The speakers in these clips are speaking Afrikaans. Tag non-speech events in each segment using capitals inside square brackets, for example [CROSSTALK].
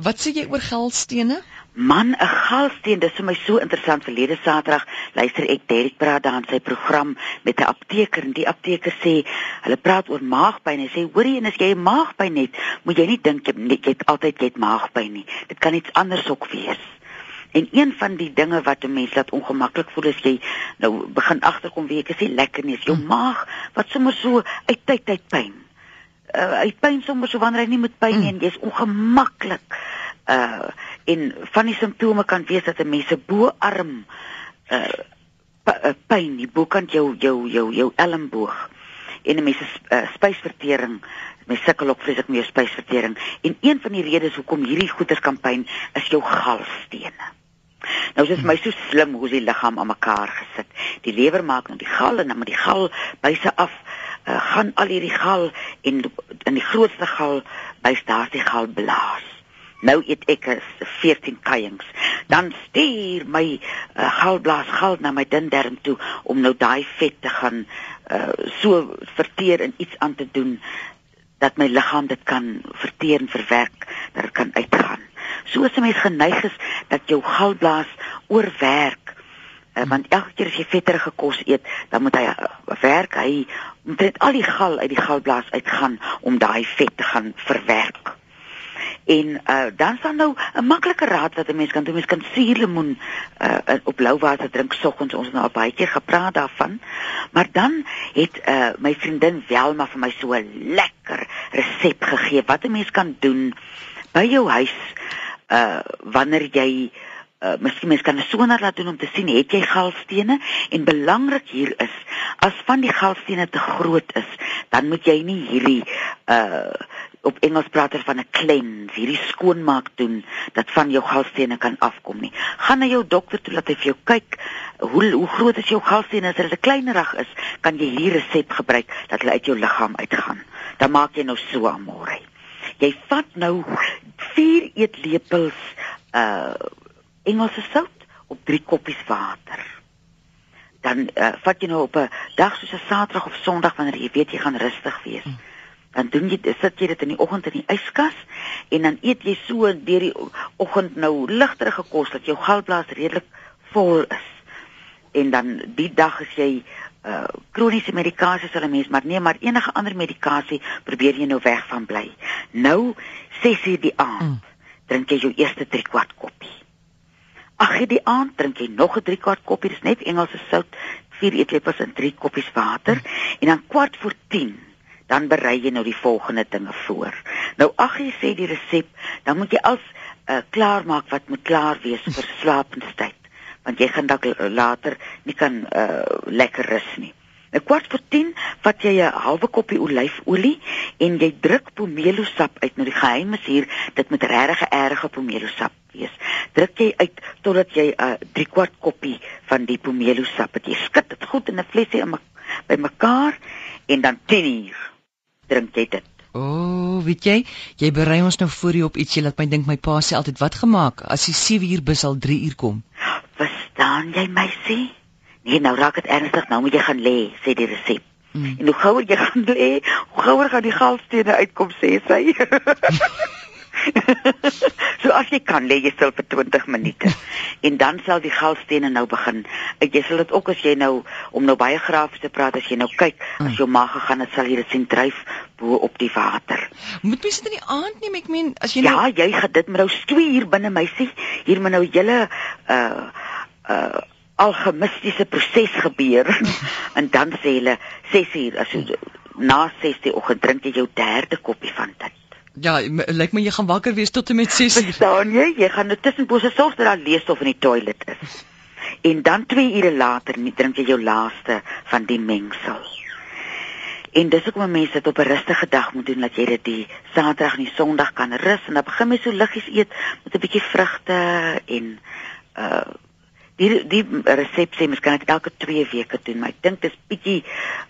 Wat sê jy oor galstene? Man, 'n galsteen, dis vir my so interessant. Verlede Saterdag luister ek Derek praat daar in sy program met 'n apteker en die apteker sê hulle praat oor maagpyn. Hy sê, "Hoorie, en as jy maagpyn het, moet jy nie dink jy, jy het altyd jy het maagpyn nie. Dit kan iets anders ook wees." En een van die dinge wat 'n mens laat ongemaklik voel is jy nou begin agterkom wie ek is nie lekker nie. Is jou maag wat sommer so uit tyd tyd pyn. Uh, hy pyn sommer so wanneer hy nie moet pyn nie en jy's ongemaklik. Uh en van die simptome kan wees dat 'n mens se boarm uh pyn, die bokant jou jou jou jou elmboog en 'n mens se uh, spysvertering my sukkel ook vreeslik meer spysvertering en een van die redes hoekom hierdie goeters kan pyn is jou galstene. Nou dis my so slim hoe die liggaam aan mekaar gesit. Die lewer maak nou die gal en dan met die gal byse af uh, gaan al hierdie gal en in die grootste gal bys daar die gal blaas. Nou eet ek 14 kuiings. Dan stuur my uh, galblaas gal na my dindarm toe om nou daai vet te gaan uh, so verteer en iets aan te doen dat my liggaam dit kan verteer en verwerk, dat dit kan uitgaan. So as 'n mens geneig is dat jou galblaas oorwerk, uh, want elke keer as jy vetterige kos eet, dan moet hy uh, werk, hy moet al die gal uit die galblaas uitgaan om daai vet te gaan verwerk. En uh dan staan nou 'n maklike raad wat 'n mens kan doen. Mens kan suurlemoen uh op blou water drink soggens. Ons het nou al baie keer gepraat daarvan. Maar dan het uh my vriendin Welma vir my so 'n lekker resep gegee wat 'n mens kan doen by jou huis uh wanneer jy uh miskien mens kan 'n sonar laat doen om te sien het jy galstene en belangrik hier is as van die galstene te groot is dan moet jy nie hierdie uh op Engels praat hulle van 'n cleanse, hierdie skoonmaak doen dat van jou galstene kan afkom nie. Gaan na jou dokter toe laat hy vir jou kyk hoe hoe groot is jou galstene as hulle kleinerig is, kan jy hierdie resep gebruik dat hulle uit jou liggaam uitgaan. Dan maak jy nou so amore. Jy vat nou 4 eetlepels uh Engelse sout op 3 koppies water. Dan uh, vat jy nou op 'n dag soos 'n Saterdag of Sondag wanneer jy weet jy gaan rustig wees. Hmm dan doen jy sit jy dit in die oggend in die yskas en dan eet jy so deur die oggend nou ligterige kos dat jou galblaas redelik vol is. En dan die dag as jy uh kroniese medikasie sal 'n mens maar nee maar enige ander medikasie probeer jy nou weg van bly. Nou 6:00 die aand mm. drink jy jou eerste 3 kwart koppie. Ag die aand drink jy nog 'n 3 kwart koppie, dis net Engelse sout, 4 eetlepels en 3 koppies water en dan kwart voor 10 dan berei jy nou die volgende dinge voor. Nou ag jy sê die resep, dan moet jy als uh, klaar maak wat moet klaar wees vir [LAUGHS] slaapenstyd, want jy gaan dalk later nie kan uh, lekker rus nie. 'n Kwart voor 10 vat jy 'n halwe koppie olyfolie en jy druk pomelo sap uit. Nou die geheim is hier, dit moet regtig 'n erge pomelo sap wees. Druk jy uit totdat jy 'n uh, 3 kwart koppie van die pomelo sap het. Jy skud dit goed in 'n flesie in by mekaar en dan 10 uur drink jy dit. O, oh, weet jy, jy berei ons nou voor jy op ietsie laat my dink my pa sê altyd wat gemaak as die 7 uur bus al 3 uur kom. Verstaan jy my sê? Nee, nou raak dit ernstig, nou moet jy gaan lê, sê die resep. Mm. En hoe gouer jy [LAUGHS] gaan lê, hoe gouer gaan die galstene uitkom sê sy. [LAUGHS] [LAUGHS] so as jy kan lê jy stil vir 20 minute [LAUGHS] en dan sal die galstene nou begin. Ek jy sal dit ook as jy nou om nou baie grafies te praat as jy nou kyk as hmm. jou maag gegaan het sal jy dit sien dryf bo op die water. Moet mens dit in die aand neem ek meen as jy nou Ja, jy gaan dit met nou 2 uur binne meisie. Hier moet nou julle uh uh alchemistiese proses gebeur [LAUGHS] en dan sê hulle 6 uur as jy na 6 die oggend drink jy jou derde koppie van dit. Ja, lyk my jy gaan wakker wees tot en met 6 uur. Verstaan jy? Jy gaan nou tussen bose sorg dat daar leesstof in die toilet is. En dan 2 ure later drink jy jou laaste van die mengsel. En dis ook om mense dit op 'n rustige dag moet doen dat jy dit die Saterdag en die Sondag kan rus en dan begin jy so liggies eet met 'n bietjie vrugte en uh die die resep sê mens kan dit elke 2 weke doen, maar ek dink dis bietjie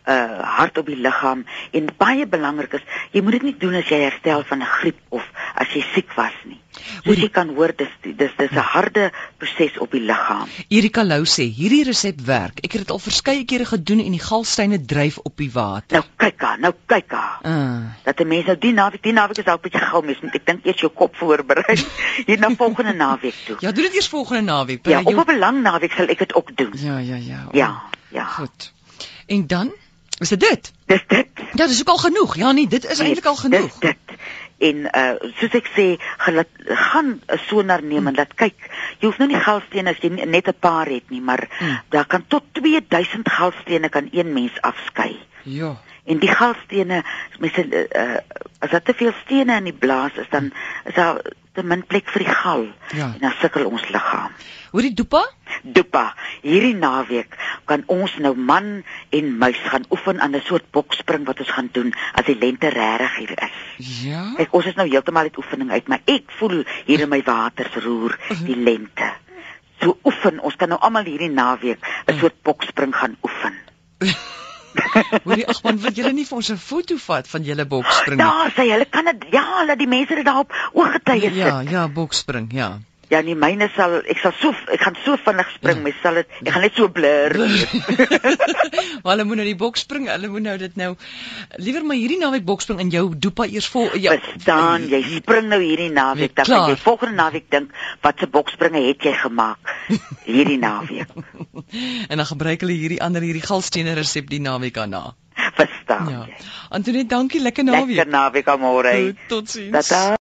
uh hard op die liggaam en baie belangrik is jy moet dit nie doen as jy herstel van 'n griep of as jy siek was nie. Soos jy kan hoor, dis dis dis 'n harde proses op die liggaam. Erika Lou sê hierdie resep werk. Ek het dit al verskeie kere gedoen en die galstyne dryf op die water. Nou kyk haar, nou kyk haar. Uh, Dat 'n mens nou die naweek, die naweek is dalk 'n bietjie gou mis, moet ek dink eers jou kop voorberei [LAUGHS] hier na volgende naweek toe. ja, doen dit eers volgende naweek. Ja, Berei op 'n lang naweek sal ek dit ook doen. Ja, ja, ja. Ja, ja. Goed. En dan is dit dit. Dis dit. Ja, dis ook al genoeg. Ja, nee, dit is eintlik al genoeg. Dis dit. En uh soos ek sê, gelaat, gaan 'n sonar neem en laat kyk. Jy hoef nou nie galstene as jy net 'n paar het nie, maar Hmm. daar kan tot 2000 galstene kan een mens afskei. Ja. En die galstene, mense uh, as daar te veel stene in die blaas is, dan is daar te min plek vir die gal. Ja. En dan sukkel ons liggaam. Hoor die dopa? Dopa, hierdie naweek kan ons nou man en muis gaan oefen aan 'n soort bokspring wat ons gaan doen as die lente regtig hier is. Ja. Kyk, ons is nou heeltemal uit oefening uit, maar ek voel hier in my waters roer die lente. So oefen, ons kan nou almal hierdie naweek 'n soort bokspring gaan oefen. [LAUGHS] [LAUGHS] Hoorie, ag man, wil julle nie vir ons 'n foto vat van julle bokspring nie? Daar sê hulle kan dit ja, laat die mense dit daarop ooggetuie sit. Ja, ja, bokspring, ja. Ja, nee, myne sal ek sal so ek gaan so vinnig spring, Ja. my sal dit ek gaan net so blur. [LAUGHS] maar hulle moet nou die bokspring, hulle moet nou dit nou liewer maar hierdie naweek bokspring in jou dopa eers vol ja. Verstaan, jy spring nou hierdie naweek, dan kan jy volgende naweek dink watse bokspringe het jy gemaak [LAUGHS] hierdie naweek. [LAUGHS] En dan gebruik hulle hierdie ander hierdie galstene resep die naweek daarna. Verstaan Ja. jy? Antoinette, dankie, lekker naweek. Lekker naweek. Goed, Totsiens. Tata.